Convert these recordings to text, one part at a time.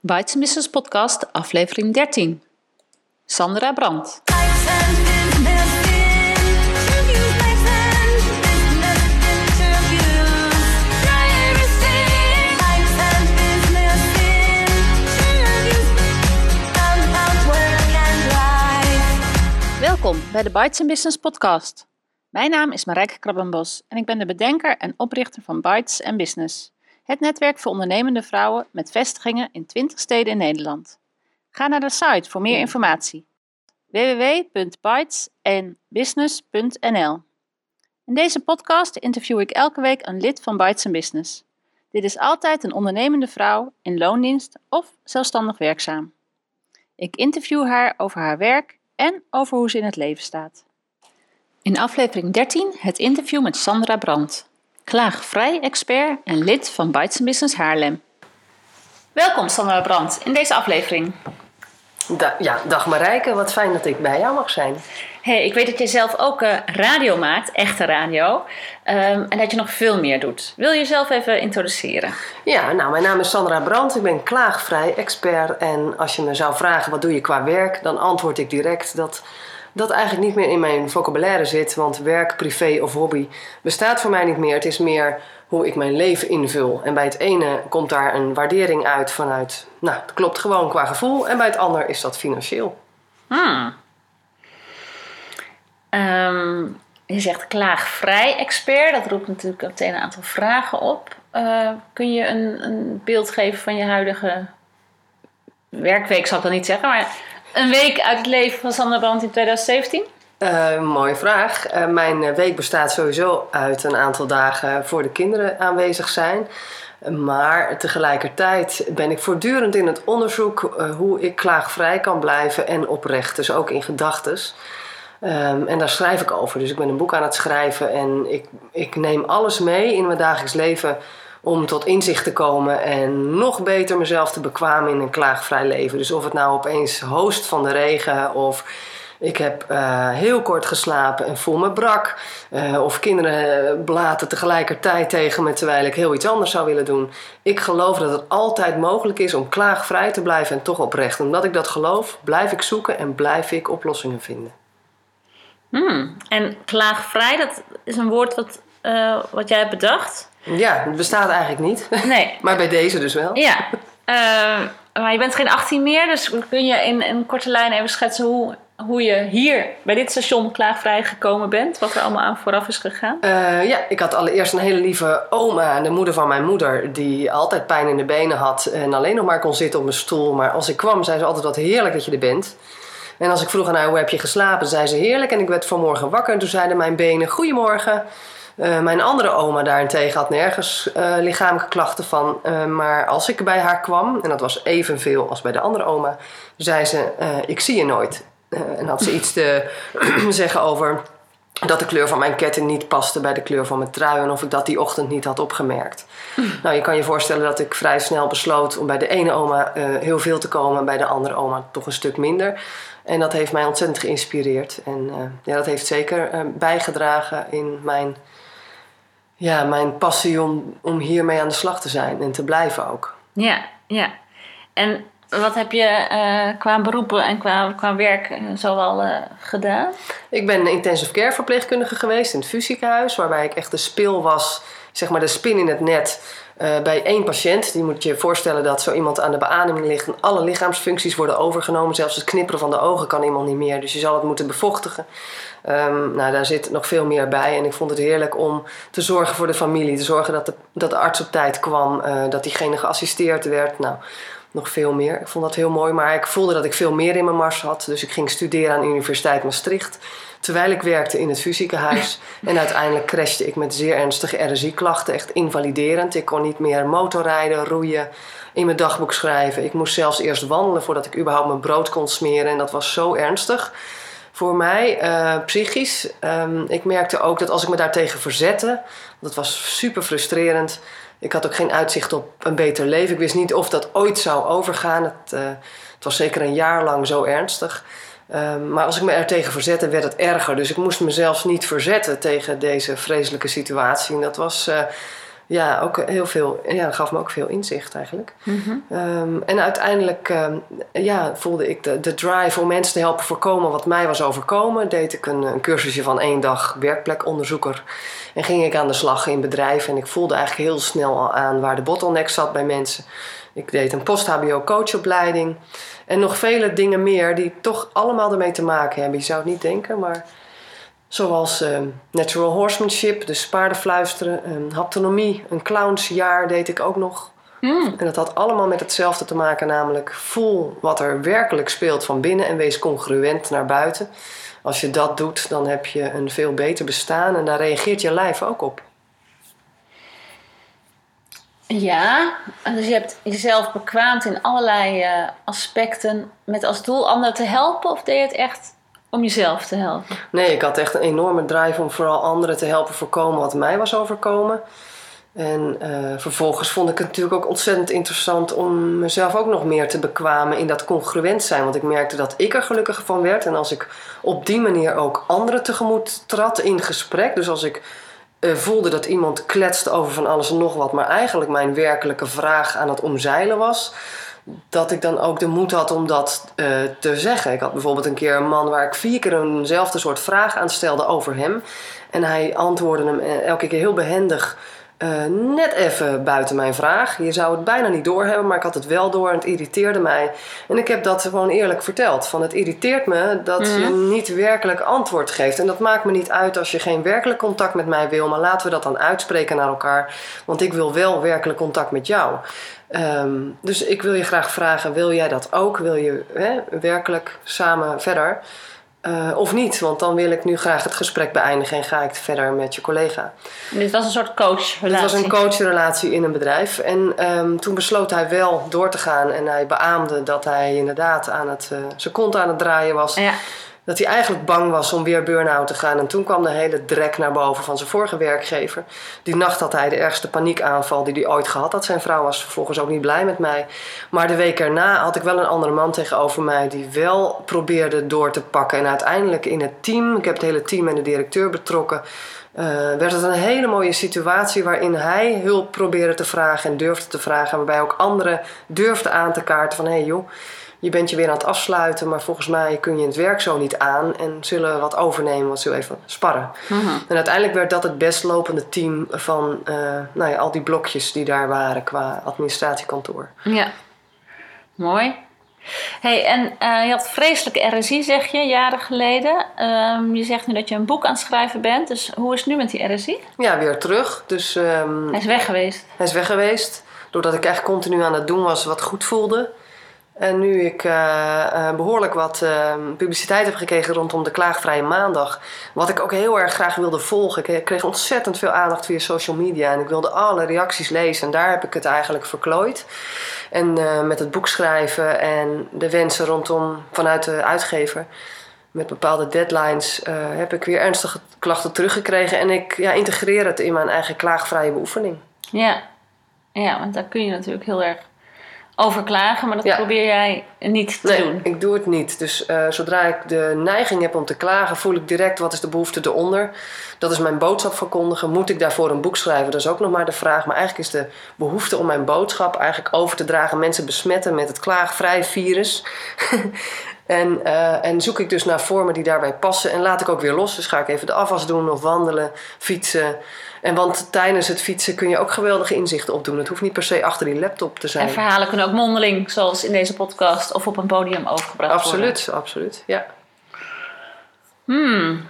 Bites Business Podcast, aflevering 13. Sandra Brandt. Welkom bij de Bites Business Podcast. Mijn naam is Marijke Krabbenbos en ik ben de bedenker en oprichter van Bites Business. Het netwerk voor ondernemende vrouwen met vestigingen in 20 steden in Nederland. Ga naar de site voor meer informatie. www.bytesenbusiness.nl In deze podcast interview ik elke week een lid van Bites Business. Dit is altijd een ondernemende vrouw in loondienst of zelfstandig werkzaam. Ik interview haar over haar werk en over hoe ze in het leven staat. In aflevering 13 het interview met Sandra Brandt klaagvrij expert en lid van Bites Business Haarlem. Welkom Sandra Brandt in deze aflevering. ja, dag Marijke, wat fijn dat ik bij jou mag zijn. Hey, ik weet dat je zelf ook uh, radio maakt, echte radio, um, en dat je nog veel meer doet. Wil je jezelf even introduceren? Ja, nou, mijn naam is Sandra Brandt, ik ben klaagvrij expert. En als je me zou vragen wat doe je qua werk, dan antwoord ik direct dat dat eigenlijk niet meer in mijn vocabulaire zit. Want werk, privé of hobby bestaat voor mij niet meer. Het is meer hoe ik mijn leven invul. En bij het ene komt daar een waardering uit vanuit, nou, het klopt gewoon qua gevoel. En bij het ander is dat financieel. Hmm. Ehm, je zegt klaagvrij expert. Dat roept natuurlijk meteen een aantal vragen op. Uh, kun je een, een beeld geven van je huidige werkweek, zal ik dan niet zeggen, maar een week uit het leven van Sandra Brandt in 2017? Uh, mooie vraag. Uh, mijn week bestaat sowieso uit een aantal dagen voor de kinderen aanwezig zijn. Maar tegelijkertijd ben ik voortdurend in het onderzoek hoe ik klaagvrij kan blijven en oprecht. Dus ook in gedachtes. Um, en daar schrijf ik over. Dus ik ben een boek aan het schrijven en ik, ik neem alles mee in mijn dagelijks leven om tot inzicht te komen en nog beter mezelf te bekwamen in een klaagvrij leven. Dus of het nou opeens host van de regen of ik heb uh, heel kort geslapen en voel me brak. Uh, of kinderen blaten tegelijkertijd tegen me terwijl ik heel iets anders zou willen doen. Ik geloof dat het altijd mogelijk is om klaagvrij te blijven en toch oprecht. Omdat ik dat geloof, blijf ik zoeken en blijf ik oplossingen vinden. Hmm. En klaagvrij, dat is een woord wat, uh, wat jij hebt bedacht. Ja, het bestaat eigenlijk niet. Nee. maar bij deze dus wel. Ja. Uh, maar je bent geen 18 meer, dus kun je in een korte lijn even schetsen hoe, hoe je hier bij dit station klaagvrij gekomen bent? Wat er allemaal aan vooraf is gegaan? Uh, ja, ik had allereerst een hele lieve oma, de moeder van mijn moeder, die altijd pijn in de benen had en alleen nog maar kon zitten op mijn stoel. Maar als ik kwam, zei ze altijd wat heerlijk dat je er bent. En als ik vroeg aan haar hoe heb je geslapen, zei ze heerlijk. En ik werd vanmorgen wakker en toen zeiden mijn benen goedemorgen. Uh, mijn andere oma daarentegen had nergens uh, lichamelijke klachten van. Uh, maar als ik bij haar kwam, en dat was evenveel als bij de andere oma, zei ze: Ik zie je nooit. en had ze iets te zeggen over dat de kleur van mijn ketting niet paste bij de kleur van mijn trui en of ik dat die ochtend niet had opgemerkt. Nou, je kan je voorstellen dat ik vrij snel besloot om bij de ene oma heel veel te komen en bij de andere oma toch een stuk minder. En dat heeft mij ontzettend geïnspireerd. En ja, dat heeft zeker bijgedragen in mijn ja, mijn passie om, om hiermee aan de slag te zijn en te blijven ook. Ja, ja. En wat heb je uh, qua beroepen en qua, qua werk uh, zoal uh, gedaan? Ik ben intensive care verpleegkundige geweest in het fysiekenhuis, waarbij ik echt de spil was, zeg maar de spin in het net. Bij één patiënt, die moet je je voorstellen dat zo iemand aan de beademing ligt en alle lichaamsfuncties worden overgenomen. Zelfs het knipperen van de ogen kan iemand niet meer, dus je zal het moeten bevochtigen. Um, nou, daar zit nog veel meer bij. En ik vond het heerlijk om te zorgen voor de familie. Te zorgen dat de, dat de arts op tijd kwam. Uh, dat diegene geassisteerd werd. Nou, nog veel meer. Ik vond dat heel mooi. Maar ik voelde dat ik veel meer in mijn mars had. Dus ik ging studeren aan de Universiteit Maastricht. Terwijl ik werkte in het fysiekenhuis. en uiteindelijk crashte ik met zeer ernstige RSI-klachten. Echt invaliderend. Ik kon niet meer motorrijden, roeien, in mijn dagboek schrijven. Ik moest zelfs eerst wandelen voordat ik überhaupt mijn brood kon smeren. En dat was zo ernstig voor mij, uh, psychisch. Um, ik merkte ook dat als ik me daartegen verzette, dat was super frustrerend. Ik had ook geen uitzicht op een beter leven. Ik wist niet of dat ooit zou overgaan. Het, uh, het was zeker een jaar lang zo ernstig. Um, maar als ik me er tegen verzette, werd het erger. Dus ik moest mezelf niet verzetten tegen deze vreselijke situatie. En dat was uh, ja, ook heel veel, ja, dat gaf me ook veel inzicht eigenlijk. Ehm, en uiteindelijk ehm, ja, voelde ik de, de drive om mensen te helpen voorkomen wat mij was overkomen. Deed ik een, een cursusje van één dag werkplekonderzoeker. En ging ik aan de slag in bedrijven. En ik voelde eigenlijk heel snel al aan waar de bottleneck zat bij mensen. Ik deed een post-HBO coachopleiding. En nog vele dingen meer die toch allemaal ermee te maken hebben. Je zou het niet denken, maar zoals uh, natural horsemanship, dus paardenfluisteren, um, haptonomie, een clownsjaar deed ik ook nog. En dat had allemaal met hetzelfde te maken, namelijk voel wat er werkelijk speelt van binnen en wees congruent naar buiten. Als je dat doet, dan heb je een veel beter bestaan en daar reageert je lijf ook op. Ja, dus je hebt jezelf bekwaamd in allerlei uh, aspecten met als doel anderen te helpen of deed je het echt om jezelf te helpen? Nee, ik had echt een enorme drive om vooral anderen te helpen voorkomen wat mij was overkomen. En uh, vervolgens vond ik het natuurlijk ook ontzettend interessant om mezelf ook nog meer te bekwamen in dat congruent zijn. Want ik merkte dat ik er gelukkiger van werd. En als ik op die manier ook anderen tegemoet trad in gesprek. Dus als ik uh, voelde dat iemand kletste over van alles en nog wat, maar eigenlijk mijn werkelijke vraag aan het omzeilen was. Dat ik dan ook de moed had om dat uh, te zeggen. Ik had bijvoorbeeld een keer een man waar ik vier keer eenzelfde soort vraag aan stelde over hem. En hij antwoordde hem elke keer heel behendig uh, net even buiten mijn vraag. Je zou het bijna niet doorhebben, maar ik had het wel door en het irriteerde mij. En ik heb dat gewoon eerlijk verteld. Van het irriteert me dat mm. je niet werkelijk antwoord geeft. En dat maakt me niet uit als je geen werkelijk contact met mij wil, maar laten we dat dan uitspreken naar elkaar. Want ik wil wel werkelijk contact met jou. Um, dus ik wil je graag vragen: wil jij dat ook? Wil je hè, werkelijk samen verder? Uh, of niet, want dan wil ik nu graag het gesprek beëindigen en ga ik verder met je collega. Dit was een soort coachrelatie? Dit was een coachrelatie in een bedrijf. En um, toen besloot hij wel door te gaan en hij beaamde dat hij inderdaad aan het, uh, zijn kont aan het draaien was. Ja dat hij eigenlijk bang was om weer burn-out te gaan. En toen kwam de hele drek naar boven van zijn vorige werkgever. Die nacht had hij de ergste paniekaanval die hij ooit gehad had. Zijn vrouw was vervolgens ook niet blij met mij. Maar de week erna had ik wel een andere man tegenover mij die wel probeerde door te pakken. En uiteindelijk in het team, ik heb het hele team en de directeur betrokken. Uh, werd het een hele mooie situatie waarin hij hulp probeerde te vragen en durfde te vragen. Waarbij ook anderen durfden aan te kaarten van hé hey joh je bent je weer aan het afsluiten, maar volgens mij kun je het werk zo niet aan en zullen we wat overnemen, wat zullen even sparren. Mhm. En uiteindelijk werd dat het best lopende team van uh, nou ja, al die blokjes die daar waren qua administratiekantoor. Ja, mooi. Hey, en uh, je had vreselijke RSI, zeg je, jaren geleden. Um, je zegt nu dat je een boek aan het schrijven bent. Dus hoe is het nu met die RSI? Ja, weer terug. Dus, um, hij is weg geweest. Hij is weg geweest. Doordat ik echt continu aan het doen was wat goed voelde. En nu ik uh, uh, behoorlijk wat uh, publiciteit heb gekregen rondom de klaagvrije maandag, wat ik ook heel erg graag wilde volgen. Ik kreeg ontzettend veel aandacht via social media en ik wilde alle reacties lezen en daar heb ik het eigenlijk verklooid. En met het boek schrijven en de wensen rondom vanuit de uitgever met bepaalde deadlines heb ik weer ernstige klachten teruggekregen en ik ja, integreer het in mijn eigen klaagvrije beoefening. Ja. ja, want daar kun je natuurlijk heel erg over klagen, maar dat probeer jij niet te nee, doen. ik doe het niet. Dus uh, zodra ik de neiging heb om te klagen, voel ik direct wat is de behoefte eronder. Dat is mijn boodschap verkondigen. Moet ik daarvoor een boek schrijven? Dat is ook nog maar de vraag. Maar eigenlijk is de behoefte om mijn boodschap eigenlijk over te dragen, mensen besmetten met het klaagvrij virus. en, uh, en zoek ik dus naar vormen die daarbij passen. En laat ik ook weer los. Dus ga ik even de afwas doen of wandelen, fietsen. En want tijdens het fietsen kun je ook geweldige inzichten opdoen. Het hoeft niet per se achter die laptop te zijn. En verhalen kunnen ook mondeling, zoals in deze podcast, of op een podium overgebracht absoluut, worden. Absoluut, absoluut, ja. Hmm.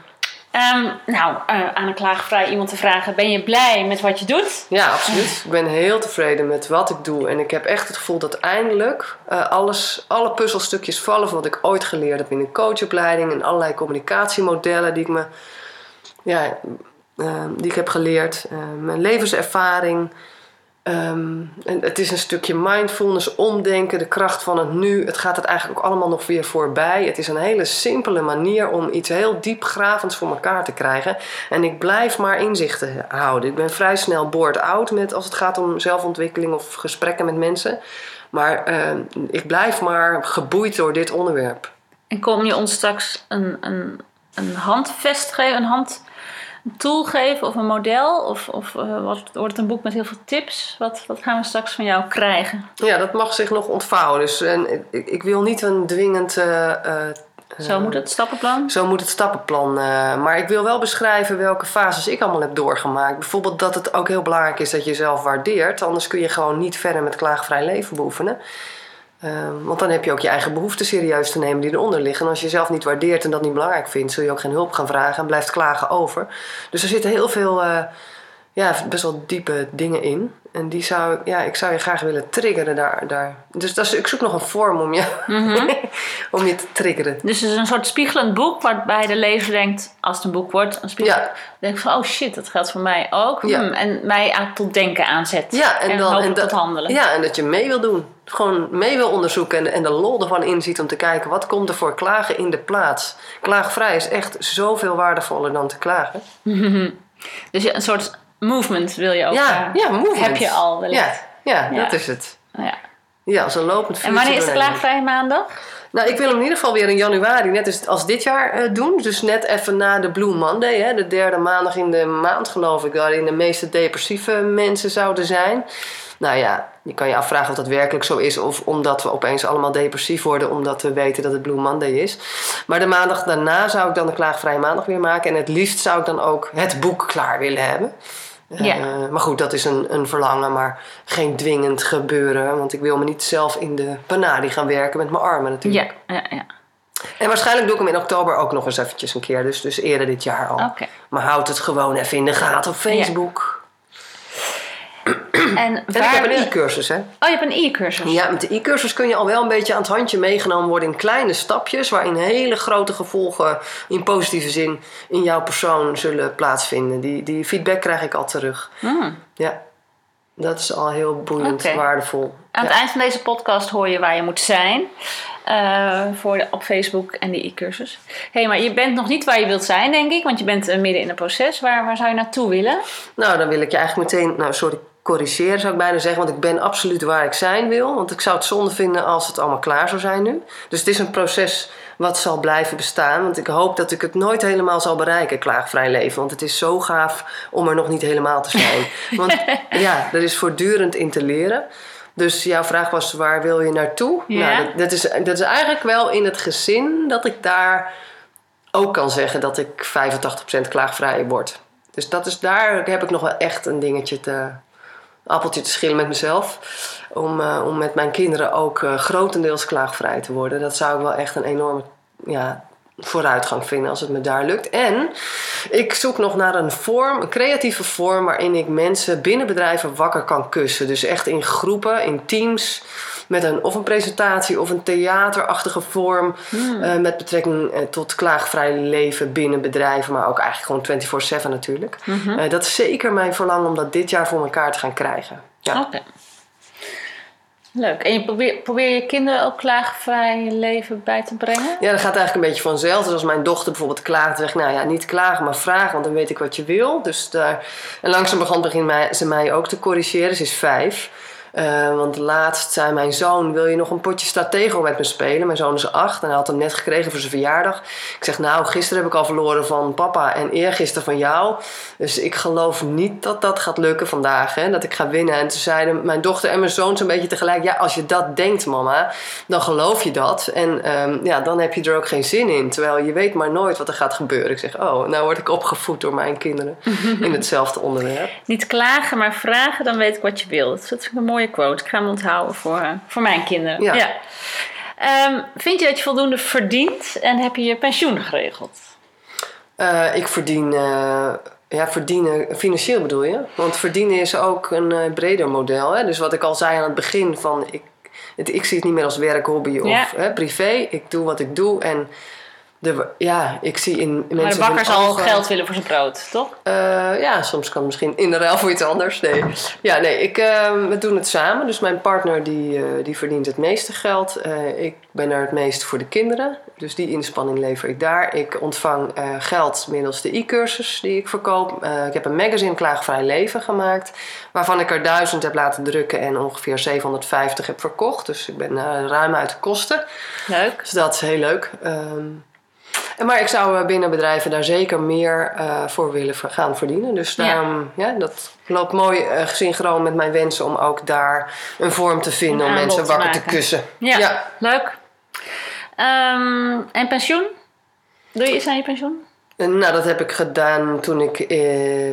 Um, nou, uh, aan een klaagvrij iemand te vragen: ben je blij met wat je doet? Ja, absoluut. ik ben heel tevreden met wat ik doe. En ik heb echt het gevoel dat eindelijk uh, alles, alle puzzelstukjes vallen van wat ik ooit geleerd heb in een coachopleiding en allerlei communicatiemodellen die ik me ja, Ehm, die ik heb geleerd, ehm, mijn levenservaring. Ehm, en het is een stukje mindfulness, omdenken, de kracht van het nu. Het gaat het eigenlijk ook allemaal nog weer voorbij. Het is een hele simpele manier om iets heel diepgravends voor elkaar te krijgen. En ik blijf maar inzichten houden. Ik ben vrij snel bored out met, als het gaat om zelfontwikkeling of gesprekken met mensen. Maar ik blijf maar geboeid door dit onderwerp. En kom je ons straks een, een, een handvest geven, een hand tool geven of een model? Of, of uh, wordt het een boek met heel veel tips? Wat, wat gaan we straks van jou krijgen? Ja, dat mag zich nog ontvouwen. Dus en, ik, ik wil niet een dwingend uh, zo moet het stappenplan? Zo moet het stappenplan. Maar ik wil wel beschrijven welke fases ik allemaal heb doorgemaakt. Bijvoorbeeld dat het ook heel belangrijk is dat je jezelf waardeert. Anders kun je gewoon niet verder met klaagvrij leven beoefenen. Uh, want dan heb je ook je eigen behoeften serieus te nemen die eronder liggen. En als je jezelf niet waardeert en dat niet belangrijk vindt, zul je ook geen hulp gaan vragen en blijft klagen over. Dus er zitten heel veel, uh, ja, best wel diepe dingen in. En die zou, ja, ik zou je graag willen triggeren daar. daar. Dus dat is, ik zoek nog een vorm om je, Mhm. om je te triggeren. Dus het is een soort spiegelend boek waarbij de lezer denkt, als het een boek wordt, een spiegel, Ja. denkt van, oh shit, dat geldt voor mij ook. Ja. Hmm, en mij aan tot denken aanzet. Ja, en, dan, en dat- tot handelen. Ja, en dat je mee wil doen. Gewoon mee wil onderzoeken en, en de lol ervan inziet om te kijken wat komt er voor klagen in de plaats. Klaagvrij is echt zoveel waardevoller dan te klagen. Dus een soort movement wil je ook. Ja, eh, ja, movement. Heb je al wellicht. Ja, ja, dat is het. Ja. Ja, als een lopend En vuurtje wanneer is de doorheen. klaagvrije maandag? Nou, ik wil hem in ieder geval weer in januari, net als, als dit jaar, eh, doen. Dus net even na de Blue Monday, hè, de derde maandag in de maand, geloof ik, waarin de meeste depressieve mensen zouden zijn. Nou ja, je kan je afvragen of dat werkelijk zo is, of omdat we opeens allemaal depressief worden, omdat we weten dat het Blue Monday is. Maar de maandag daarna zou ik dan de klaagvrije maandag weer maken. En het liefst zou ik dan ook het boek klaar willen hebben. Ja. Eh, maar goed, dat is een, een verlangen, maar geen dwingend gebeuren. Want ik wil me niet zelf in de panadi gaan werken met mijn armen natuurlijk. Ja, ja, ja. En waarschijnlijk doe ik hem in oktober ook nog eens eventjes een keer. Dus, dus eerder dit jaar al. Maar houd het gewoon even in de gaten op Facebook. En, En ik waar heb een e-cursus, hè. Oh, je hebt een e-cursus. Ja, met de e-cursus kun je al wel een beetje aan het handje meegenomen worden in kleine stapjes. Waarin hele grote gevolgen in positieve zin in jouw persoon zullen plaatsvinden. Die, die feedback krijg ik al terug. Hmm. Ja, dat is al heel boeiend, Oké. waardevol. Aan Ja. het eind van deze podcast hoor je waar je moet zijn. eh, voor de, op Facebook en die e-cursus. Hé, hey, maar je bent nog niet waar je wilt zijn, denk ik. Want je bent eh, midden in een proces. Waar, waar zou je naartoe willen? Nou, dan wil ik je eigenlijk meteen, nou sorry, corrigeren zou ik bijna zeggen. Want ik ben absoluut waar ik zijn wil. Want ik zou het zonde vinden als het allemaal klaar zou zijn nu. Dus het is een proces wat zal blijven bestaan. Want ik hoop dat ik het nooit helemaal zal bereiken, klaagvrij leven. Want het is zo gaaf om er nog niet helemaal te zijn. Want ja, er is voortdurend in te leren. Dus jouw vraag was, waar wil je naartoe? Ja. Nou, dat, dat, is, dat is eigenlijk wel in het gezin dat ik daar ook kan zeggen dat ik 85% klaagvrij word. Dus dat is, daar heb ik nog wel echt een dingetje te... appeltje te schillen met mezelf. Om, eh, om met mijn kinderen ook eh, grotendeels klaagvrij te worden. Dat zou ik wel echt een enorme ja, vooruitgang vinden als het me daar lukt. En ik zoek nog naar een vorm, een creatieve vorm... waarin ik mensen binnen bedrijven wakker kan kussen. Dus echt in groepen, in teams... Met een, of een presentatie of een theaterachtige vorm. eh, met betrekking eh, tot klaagvrij leven binnen bedrijven. Maar ook eigenlijk gewoon 24-7 natuurlijk. Eh, dat is zeker mijn verlangen om dat dit jaar voor elkaar te gaan krijgen. Ja. Oké. Leuk. En je probeer, probeer je kinderen ook klaagvrij leven bij te brengen? Ja, dat gaat eigenlijk een beetje vanzelf. Dus als mijn dochter bijvoorbeeld klaagt, zeg ik, nou ja, niet klagen, maar vragen, want dan weet ik wat je wil. Dus daar... En langzamerhand begint mij, ze mij ook te corrigeren. Ze is vijf. Eh, want laatst zei mijn zoon, wil je nog een potje stratego met me spelen? Mijn zoon is acht en hij had hem net gekregen voor zijn verjaardag. Ik zeg, nou, gisteren heb ik al verloren van papa en eergisteren van jou. Dus ik geloof niet dat dat gaat lukken vandaag, hè, dat ik ga winnen. En toen zeiden mijn dochter en mijn zoon zo'n beetje tegelijk... ja, als je dat denkt, mama, dan geloof je dat. En ehm, ja, dan heb je er ook geen zin in. Terwijl je weet maar nooit wat er gaat gebeuren. Ik zeg, oh, nou word ik opgevoed door mijn kinderen in hetzelfde onderwerp. Niet klagen, maar vragen, dan weet ik wat je wil. Dat vind ik een mooie quote. Ik ga hem onthouden voor, eh, voor mijn kinderen. Ja. Ehm, vind je dat je voldoende verdient en heb je je pensioen geregeld? Eh, ik verdien, eh, ja, verdienen, financieel bedoel je? Want verdienen is ook een breder model. Hè? Dus wat ik al zei aan het begin van, ik, het, ik zie het niet meer als werk, hobby of Ja. hè, privé. Ik doe wat ik doe en de, ja, ik zie in mensen Maar de bakker zal ogen- geld willen voor zijn brood, toch? Eh, ja, soms kan het misschien in de ruil voor iets anders. Nee, ja, nee ik, eh, we doen het samen. Dus mijn partner die, eh, die verdient het meeste geld. Ik ben er het meest voor de kinderen. Dus die inspanning lever ik daar. Ik ontvang geld middels de e-cursus die ik verkoop. Ik heb een magazine Klaagvrij Leven gemaakt. Waarvan ik er duizend heb laten drukken en ongeveer 750 heb verkocht. Dus ik ben ruim uit de kosten. Leuk. Dus dat is heel leuk. Ehm, Maar ik zou eh, binnen bedrijven daar zeker meer eh, voor willen gaan verdienen. Dus daarom, ja. dat loopt mooi uh, synchroon met mijn wensen om ook daar een vorm te vinden om mensen te wakker te kussen. Ja, leuk. Ehm, en pensioen? Doe je iets aan je pensioen? En, nou, dat heb ik gedaan toen ik eh,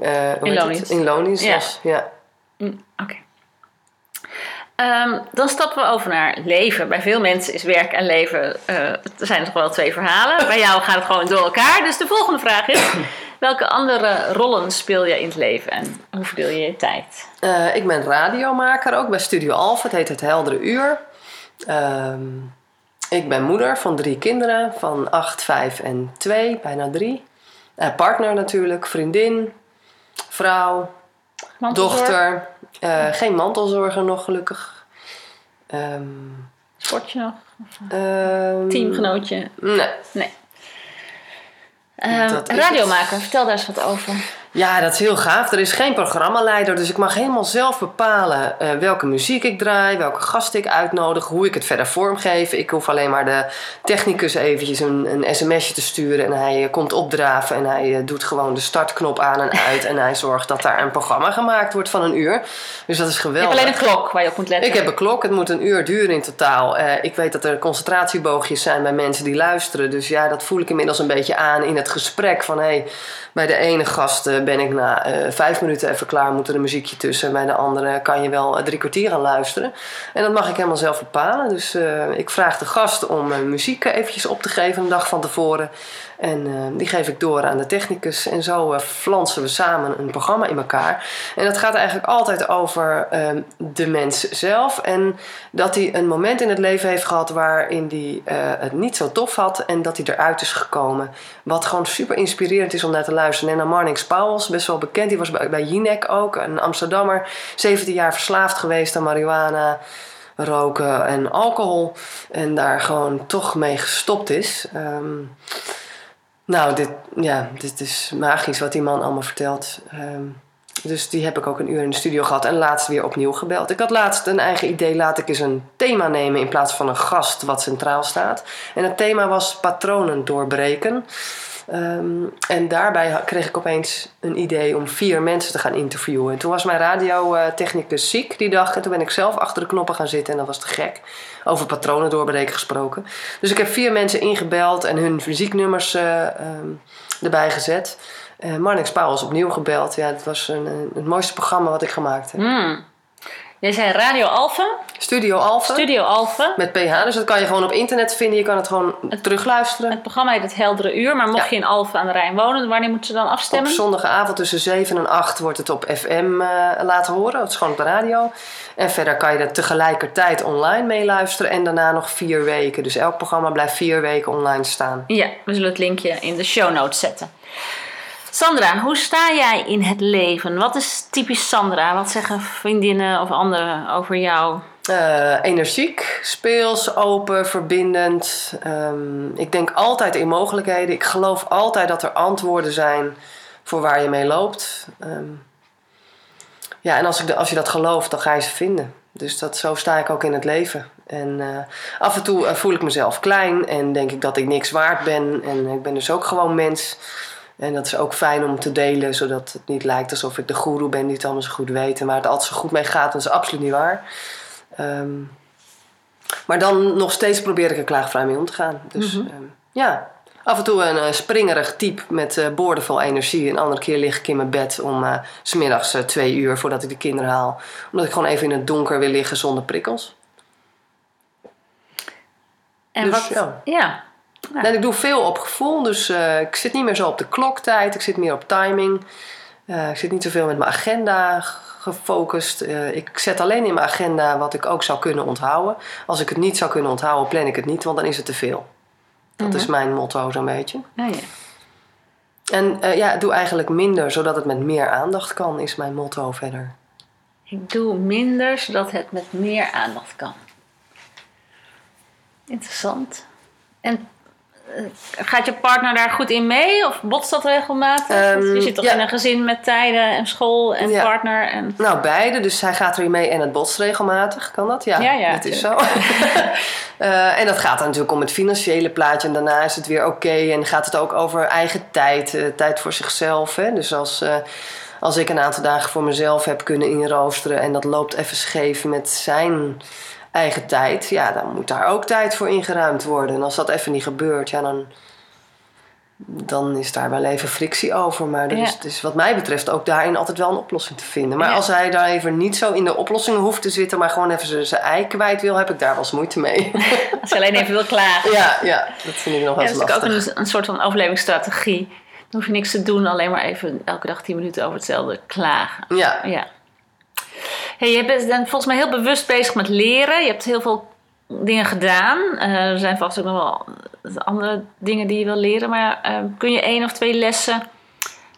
eh, in loondienst was. Ja. Mm, Oké. Ehm, dan stappen we over naar leven. Bij veel mensen is werk en leven, eh er zijn toch wel twee verhalen. Bij jou gaat het gewoon door elkaar. Dus de volgende vraag is, welke andere rollen speel je in het leven en hoe verdeel je je tijd? Eh, ik ben radiomaker ook bij Studio Alpha. Het heet Het Heldere Uur. Ehm, ik ben moeder van drie kinderen van 8, 5 en 2, bijna 3. partner natuurlijk, vriendin, vrouw, Mantelzorg, dochter. Eh, geen mantelzorger nog gelukkig. Ehm, Sportje nog? ehm, Teamgenootje? Nee. Nee. Is radiomaker, vertel daar eens wat over. Ja, dat is heel gaaf. Er is geen programmaleider, dus ik mag helemaal zelf bepalen eh, welke muziek ik draai, welke gasten ik uitnodig, hoe ik het verder vormgeef. Ik hoef alleen maar de technicus eventjes een, een sms'je te sturen en hij eh, komt opdraven en hij eh, doet gewoon de startknop aan en uit en hij zorgt dat daar een programma gemaakt wordt van een uur. Dus dat is Je geweldig. hebt alleen een klok waar je op moet letten. Ik heb een klok, het moet een uur duren in totaal. Ik weet dat er concentratieboogjes zijn bij mensen die luisteren. Dus ja, dat voel ik inmiddels een beetje aan in het gesprek. Van hé, hey, bij de ene gast eh, ben ik na eh, vijf minuten even klaar, moet er een muziekje tussen. Bij de andere kan je wel eh, drie kwartier gaan luisteren. En dat mag ik helemaal zelf bepalen. Dus ik vraag de gast om muziek eventjes op te geven een dag van tevoren. En die geef ik door aan de technicus. En zo eh, flansen we samen een programma in elkaar. En dat gaat eigenlijk altijd over ehm, de mens zelf. En dat hij een moment in het leven heeft gehad waarin hij het niet zo tof had. En dat hij eruit is gekomen. Wat gewoon super inspirerend is om naar te luisteren. En dan Marnix Pauwels, best wel bekend. Die was bij, bij ook, een Amsterdammer. 17 jaar verslaafd geweest aan marihuana roken en alcohol. En daar gewoon toch mee gestopt is. Ehm, nou, dit, ja, dit is magisch wat die man allemaal vertelt. Ehm, dus die heb ik ook een uur in de studio gehad en laatst weer opnieuw gebeld. Ik had laatst een eigen idee, laat ik eens een thema nemen in plaats van een gast wat centraal staat. En het thema was patronen doorbreken. Ehm, en daarbij kreeg ik opeens een idee om vier mensen te gaan interviewen. En toen was mijn radiotechnicus ziek die dag. En toen ben ik zelf achter de knoppen gaan zitten. En dat was te gek. Over patronen doorbreken gesproken. Dus ik heb vier mensen ingebeld en hun muzieknummers eh, ehm, erbij gezet. Eh Marnix is opnieuw gebeld. Ja, het was een, een- het mooiste programma wat ik gemaakt heb. Hmm. Jij zei Radio Alpha, Studio Alpha. Studio Alpha. met PH. Dus dat kan je gewoon op internet vinden. Je kan het gewoon terugluisteren. Het programma heet Het Heldere Uur, maar mocht Ja. je in Alphen aan de Rijn wonen, wanneer moeten ze dan Op afstemmen? zondagavond tussen 7 en 8 wordt het op FM eh, laten horen. Dat is gewoon op de radio. En verder kan je er tegelijkertijd online meeluisteren. En daarna nog vier weken. Dus elk programma blijft vier weken online staan. Ja, we zullen het linkje in de show notes zetten. Sandra, hoe sta jij in het leven? Wat is typisch Sandra? Wat zeggen vriendinnen of anderen over jou? Eh, energiek, speels, open, verbindend. Ehm, ik denk altijd in mogelijkheden. Ik geloof altijd dat er antwoorden zijn voor waar je mee loopt. Ehm, ja, en als, ik als je dat gelooft, dan ga je ze vinden. Dus dat, zo sta ik ook in het leven. En eh, af en toe eh, voel ik mezelf klein en denk ik dat ik niks waard ben. En ik ben dus ook gewoon mens. En dat is ook fijn om te delen, zodat het niet lijkt alsof ik de goeroe ben die het allemaal zo goed weet. En waar het altijd zo goed mee gaat, dat is absoluut niet waar. Ehm, maar dan nog steeds probeer ik er klaagvrij mee om te gaan. Dus Mhm. ehm, ja, af en toe een eh, springerig type met eh boordevol energie. Een andere keer lig ik in mijn bed om eh, s smiddags eh, twee uur voordat ik de kinderen haal. Omdat ik gewoon even in het donker wil liggen zonder prikkels. En Dus wat? ja. ja. Ja. En ik doe veel op gevoel, dus eh, ik zit niet meer zo op de kloktijd. Ik zit meer op timing. Eh, ik zit niet zoveel met mijn agenda gefocust. Eh, ik zet alleen in mijn agenda wat ik ook zou kunnen onthouden. Als ik het niet zou kunnen onthouden, plan ik het niet, want dan is het te veel. Dat is mijn motto zo'n beetje. Oh, ja. En ja, doe eigenlijk minder, zodat het met meer aandacht kan, is mijn motto verder. Ik doe minder, zodat het met meer aandacht kan. Interessant. En gaat je partner daar goed in mee? Of botst dat regelmatig? Ehm, je zit toch ja. in een gezin met tijden en school en Ja. partner. En... Nou, beide. Dus hij gaat erin mee en het botst regelmatig. Kan dat? Ja, Ja, ja, dat is zo. Eh, en dat gaat dan natuurlijk om het financiële plaatje. En daarna is het weer oké. En gaat het ook over eigen tijd. eh, tijd voor zichzelf. Hè? Dus als, eh, als ik een aantal dagen voor mezelf heb kunnen inroosteren... en dat loopt even scheef met zijn eigen tijd... ja, dan moet daar ook tijd voor ingeruimd worden. En als dat even niet gebeurt, ja, dan... Dan is daar wel even frictie over. Maar er Ja. is, is wat mij betreft ook daarin altijd wel een oplossing te vinden. Maar Ja. als hij daar even niet zo in de oplossingen hoeft te zitten, maar gewoon even zijn- ei kwijt wil, heb ik daar wel eens moeite mee. Als je alleen even wil klagen. ja, ja, dat vind ik nog wel Ja, eens dat is ook lastig. een, een soort van overlevingsstrategie. Dan hoef je niks te doen, alleen maar even elke dag 10 minuten over hetzelfde klagen. Ja, Ja. Hey, je bent volgens mij heel bewust bezig met leren. Je hebt heel veel dingen gedaan. Eh, er zijn vast ook nog wel andere dingen die je wil leren. Maar eh, kun je één of twee lessen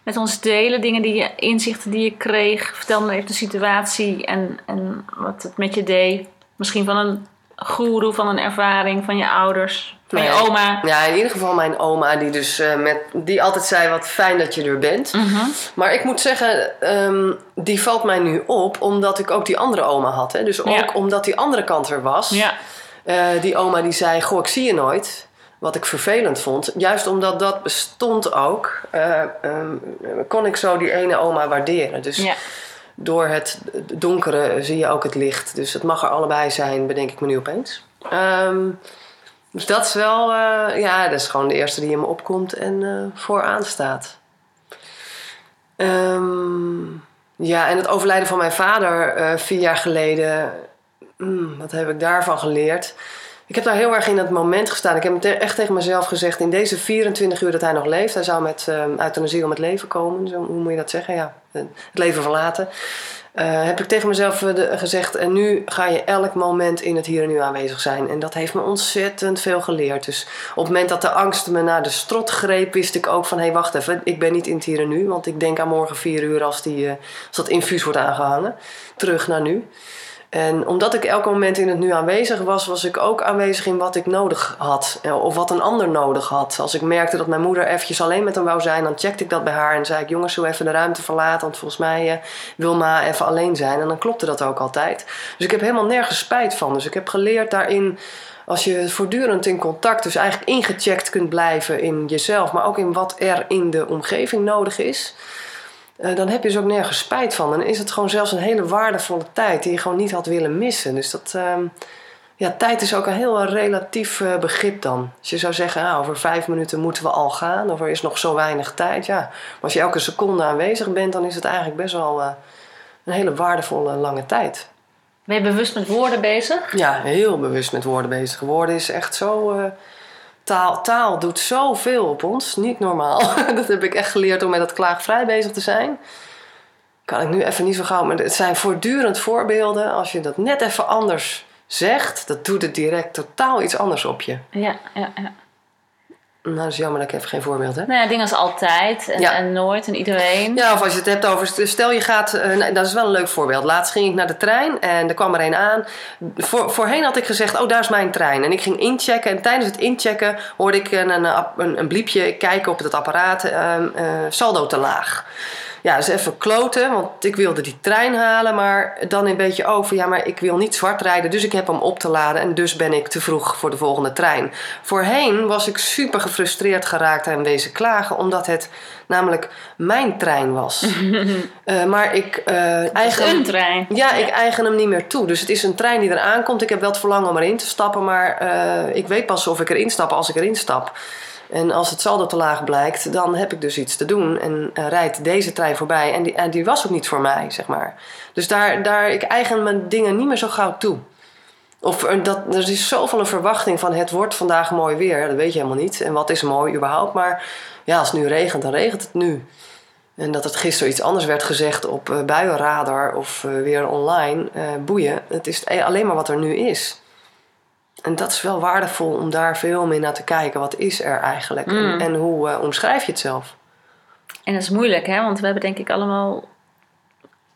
met ons delen? Dingen die je, inzichten die je kreeg. Vertel me even de situatie en, en wat het met je deed. Misschien van een goeroe, van een ervaring, van je ouders, Nee. oma. ja, in ieder geval mijn oma, die, dus, eh, met, die altijd zei: Wat fijn dat je er bent. Mhm. Maar ik moet zeggen, ehm, die valt mij nu op omdat ik ook die andere oma had. Hè? Dus ook Ja. omdat die andere kant er was. Ja. Eh, die oma die zei: Goh, ik zie je nooit. Wat ik vervelend vond. Juist omdat dat bestond ook, eh, ehm, kon ik zo die ene oma waarderen. Dus ja. door het donkere zie je ook het licht. Dus het mag er allebei zijn, bedenk ik me nu opeens. Ehm, dus dat is wel, eh, ja, dat is gewoon de eerste die in me opkomt en eh, vooraan staat. Ehm, ja, en het overlijden van mijn vader eh, vier jaar geleden, mm, wat heb ik daarvan geleerd? Ik heb daar heel erg in het moment gestaan. Ik heb echt tegen mezelf gezegd: in deze 24 uur dat hij nog leeft, hij zou met uh, euthanasie om het leven komen. Zo, hoe moet je dat zeggen? Ja, het leven verlaten. Uh, heb ik tegen mezelf eh, gezegd: en nu ga je elk moment in het hier en nu aanwezig zijn. En dat heeft me ontzettend veel geleerd. Dus op het moment dat de angst me naar de strot greep, wist ik ook van: hé, hey, wacht even, ik ben niet in het hier en nu. Want ik denk aan morgen vier uur als, die, uh, als dat infuus wordt aangehangen. Terug naar nu. En omdat ik elk moment in het nu aanwezig was, was ik ook aanwezig in wat ik nodig had. Of wat een ander nodig had. Als ik merkte dat mijn moeder eventjes alleen met hem wou zijn, dan checkte ik dat bij haar. En zei ik, jongens, we even de ruimte verlaten? Want volgens mij uh, wil ma even alleen zijn. En dan klopte dat ook altijd. Dus ik heb helemaal nergens spijt van. Dus ik heb geleerd daarin, als je voortdurend in contact, dus eigenlijk ingecheckt kunt blijven in jezelf. Maar ook in wat er in de omgeving nodig is. Uh, dan heb je dus ook nergens spijt van. En is het gewoon zelfs een hele waardevolle tijd die je gewoon niet had willen missen. Dus dat, uh, ja, tijd is ook een heel relatief uh, begrip dan. Als je zou zeggen, ah, over vijf minuten moeten we al gaan, of er is nog zo weinig tijd. Ja, maar als je elke seconde aanwezig bent, dan is het eigenlijk best wel uh, een hele waardevolle lange tijd. Ben je bewust met woorden bezig? Ja, heel bewust met woorden bezig. Woorden is echt zo. Uh, Taal, taal doet zoveel op ons, niet normaal. dat heb ik echt geleerd om met dat klaagvrij bezig te zijn. Kan ik nu even niet zo gauw, maar het zijn voortdurend voorbeelden. Als je dat net even anders zegt, dat doet het direct totaal iets anders op je. Ja, ja, ja. Nou, dat is jammer dat ik even geen voorbeeld heb. Nou ja, dingen als altijd en, ja. en, nooit en iedereen. Ja, of als je het hebt over, stel je gaat, uh, dat is wel een leuk voorbeeld. Laatst ging ik naar de trein en er kwam er een aan. Voor, voorheen had ik gezegd, oh daar is mijn trein. En ik ging inchecken en tijdens het inchecken hoorde ik een, een, een, een bliepje kijken op het apparaat, uh, uh, saldo te laag. Ja, dus even kloten, want ik wilde die trein halen, maar dan een beetje over. Ja, maar ik wil niet zwart rijden, dus ik heb hem op te laden en dus ben ik te vroeg voor de volgende trein. Voorheen was ik super gefrustreerd geraakt en wezen klagen, omdat het namelijk mijn trein was. uh, maar ik uh, eigen een trein. Ja, ik eigen hem niet meer toe. Dus het is een trein die eraan komt. Ik heb wel het verlangen om erin te stappen, maar uh, ik weet pas of ik erin stap als ik erin stap. En als het saldo te laag blijkt, dan heb ik dus iets te doen. En uh, rijdt deze trein voorbij. En die, en die was ook niet voor mij, zeg maar. Dus daar, daar, ik eigen mijn dingen niet meer zo gauw toe. Of er, dat, er is zoveel een verwachting van het wordt vandaag mooi weer. Dat weet je helemaal niet. En wat is mooi überhaupt. Maar ja, als het nu regent, dan regent het nu. En dat het gisteren iets anders werd gezegd op uh, buienradar of weer online. Boeien. Het is alleen maar wat er nu is. En dat is wel waardevol om daar veel meer naar te kijken. Wat is er eigenlijk? Mm. En, en, hoe uh, omschrijf je het zelf? En dat is moeilijk, hè? Want we hebben denk ik allemaal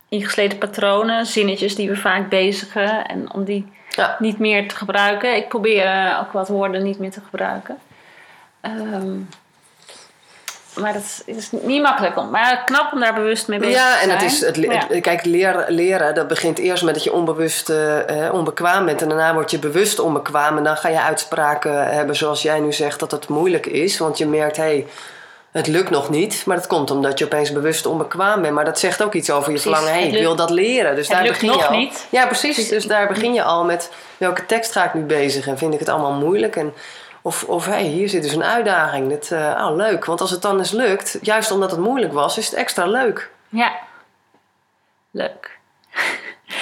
ingesleten patronen, zinnetjes die we vaak bezigen. En om die ja. niet meer te gebruiken. Ik probeer uh, ook wat woorden niet meer te gebruiken. Ehm, maar dat is niet makkelijk. Om, maar knap om daar bewust mee bezig Ja, te en zijn. het is, het, Ja. het- kijk, leren, leren, dat begint eerst met dat je onbewust eh, onbekwaam bent. En daarna word je bewust onbekwaam. En dan ga je uitspraken hebben zoals jij nu zegt dat het moeilijk is. Want je merkt, hé, hey, het lukt nog niet. Maar dat komt omdat je opeens bewust onbekwaam bent. Maar dat zegt ook iets over je verlangen. Hé, het ik wil dat leren. Dus het daar lukt begin je nog al. niet. Ja, precies. Dus daar begin je al met welke tekst ga ik nu bezig. En vind ik het allemaal moeilijk. En of, of hé, hier zit dus een uitdaging. Dit, eh, oh, leuk. Want als het dan eens lukt, juist omdat het moeilijk was, is het extra leuk. ja. Leuk.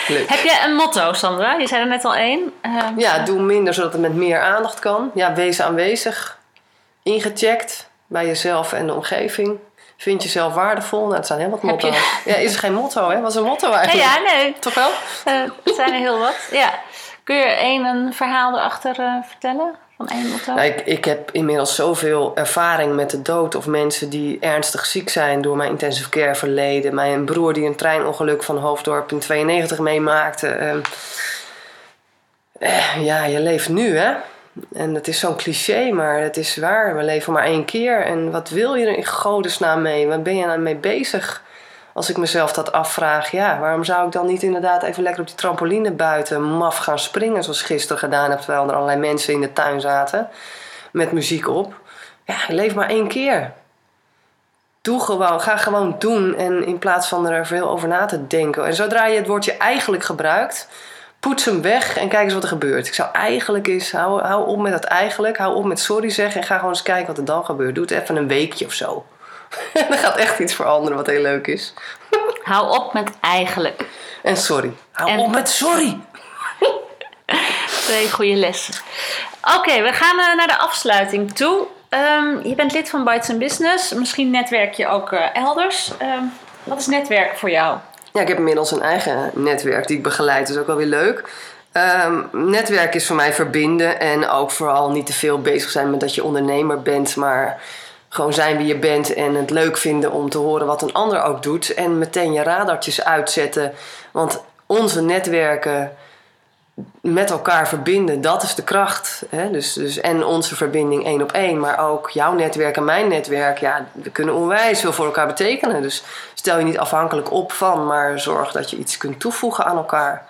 Leuk. Heb je een motto, Sandra? Je zei er net al één. Ehm, Ja, doe minder zodat het met meer aandacht kan. Ja, wees aanwezig. Ingecheckt bij jezelf en de omgeving. Vind jezelf waardevol. Nou, dat zijn heel wat motto's. Ja, is er geen motto, hè? Wat is een motto Ja, eigenlijk? ja, nee. Toch wel? Eh, er zijn er heel wat. Ja. Kun je één een verhaal erachter eh, vertellen? Van ik, heb inmiddels zoveel ervaring met de dood of mensen die ernstig ziek zijn door mijn intensive care verleden. Mijn broer die een treinongeluk van Hoofddorp in 92 meemaakte. Ehm, eh, ja, je leeft nu hè. En het is zo'n cliché, maar het is waar. We leven maar één keer. En wat wil je er in godesnaam mee? Waar ben je nou mee bezig? Als ik mezelf dat afvraag, ja, waarom zou ik dan niet inderdaad even lekker op die trampoline buiten maf gaan springen, zoals ik gisteren gedaan heb, terwijl er allerlei mensen in de tuin zaten met muziek op. Ja, je leeft maar één keer. Doe gewoon, ga gewoon doen en in plaats van er veel over na te denken. En zodra je het woordje eigenlijk gebruikt, poets hem weg en kijk eens wat er gebeurt. Ik zou eigenlijk eens, hou, hou op met dat eigenlijk, hou op met sorry zeggen en ga gewoon eens kijken wat er dan gebeurt. Doe het even een weekje of zo. er gaat echt iets veranderen wat heel leuk is. Hou op met eigenlijk. En sorry. Hou En- op met sorry. Twee goede lessen. Oké, we gaan eh, naar de afsluiting toe. Ehm, je bent lid van Bites Business. Misschien netwerk je ook eh, elders. Ehm, wat is netwerken voor jou? Ja, ik heb inmiddels een eigen netwerk die ik begeleid. Dat is ook wel weer leuk. Ehm, netwerk is voor mij verbinden en ook vooral niet te veel bezig zijn met dat je ondernemer bent, maar gewoon zijn wie je bent en het leuk vinden om te horen wat een ander ook doet en meteen je radartjes uitzetten. Want onze netwerken met elkaar verbinden, dat is de kracht. Hè? Dus, dus, en onze verbinding één op één, maar ook jouw netwerk en mijn netwerk. Ja, we kunnen onwijs veel voor elkaar betekenen. Dus stel je niet afhankelijk op van, maar zorg dat je iets kunt toevoegen aan elkaar.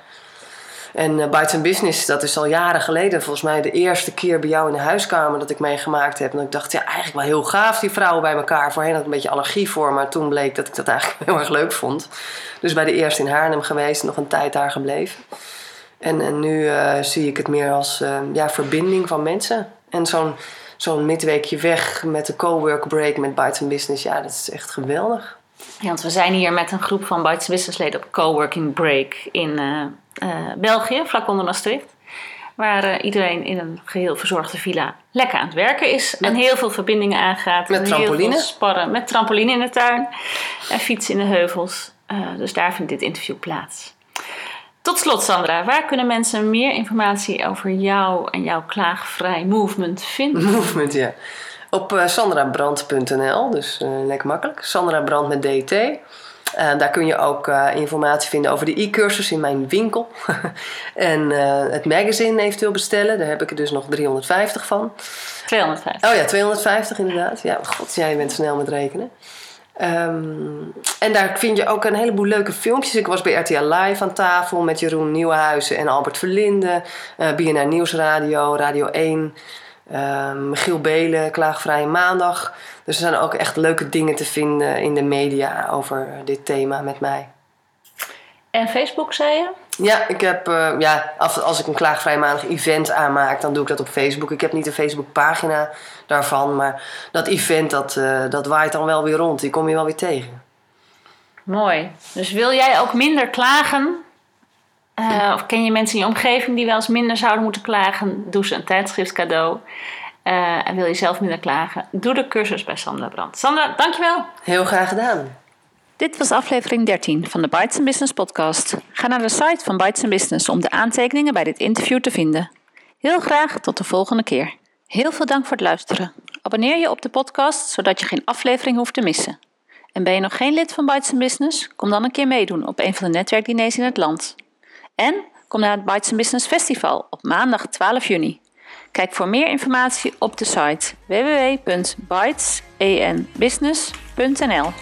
En uh, Bites Business, dat is al jaren geleden, volgens mij de eerste keer bij jou in de huiskamer dat ik meegemaakt heb. En ik dacht, ja, eigenlijk wel heel gaaf, die vrouwen bij elkaar. Voorheen had ik een beetje allergie voor, maar toen bleek dat ik dat eigenlijk heel erg leuk vond. Dus bij de eerste in Haarlem geweest, nog een tijd daar gebleven. En, en nu uh, zie ik het meer als uh, ja, verbinding van mensen. En zo'n zo'n midweekje weg met de cowork break met Bites Business, ja, dat is echt geweldig. Ja, want we zijn hier met een groep van Bites Business leden op coworking break in België, vlak onder Maastricht. Waar uh, iedereen in een geheel verzorgde villa lekker aan het werken is. Met, en heel veel verbindingen aangaat. Met trampoline. Sparren. Met trampoline in de tuin. En fietsen in de heuvels. Uh, dus daar vindt dit interview plaats. Tot slot, Sandra, waar kunnen mensen meer informatie over jou en jouw klaagvrij movement vinden? Movement, ja. Op uh, sandrabrand.nl, dus uh, lekker makkelijk. Sandra Brand met DT. Uh, daar kun je ook uh, informatie vinden over de e-cursus in mijn winkel. en het magazine eventueel bestellen. Daar heb ik er dus nog 350 van. 250. Oh ja, 250 inderdaad. Ja, god, jij bent snel met rekenen. Um, en daar vind je ook een heleboel leuke filmpjes. Ik was bij RTL Live aan tafel met Jeroen Nieuwenhuizen en Albert Verlinde. BNR Nieuwsradio, Radio 1. Uh, Michiel Belen, Klaagvrije Maandag. Dus er zijn ook echt leuke dingen te vinden in de media over dit thema met mij. En Facebook, zei je? Ja, ik heb, uh, ja, als ik een klaagvrij maandag event aanmaak, dan doe ik dat op Facebook. Ik heb niet een Facebookpagina daarvan, maar dat event, dat, uh, dat waait dan wel weer rond. Die kom je wel weer tegen. Mooi. Dus wil jij ook minder klagen? Uh, of ken je mensen in je omgeving die wel eens minder zouden moeten klagen? Doe ze een tijdschriftscadeau. en wil je zelf minder klagen? Doe de cursus bij Sandra Brand. Sandra, dankjewel. Heel graag gedaan. Dit was aflevering 13 van de Bites Business podcast. Ga naar de site van Bites Business om de aantekeningen bij dit interview te vinden. Heel graag tot de volgende keer. Heel veel dank voor het luisteren. Abonneer je op de podcast zodat je geen aflevering hoeft te missen. En ben je nog geen lid van Bites Business? Kom dan een keer meedoen op een van de netwerkdiners in het land. En kom naar het Bites Business Festival op maandag 12 juni. Kijk voor meer informatie op de site www.bitesenbusiness.nl.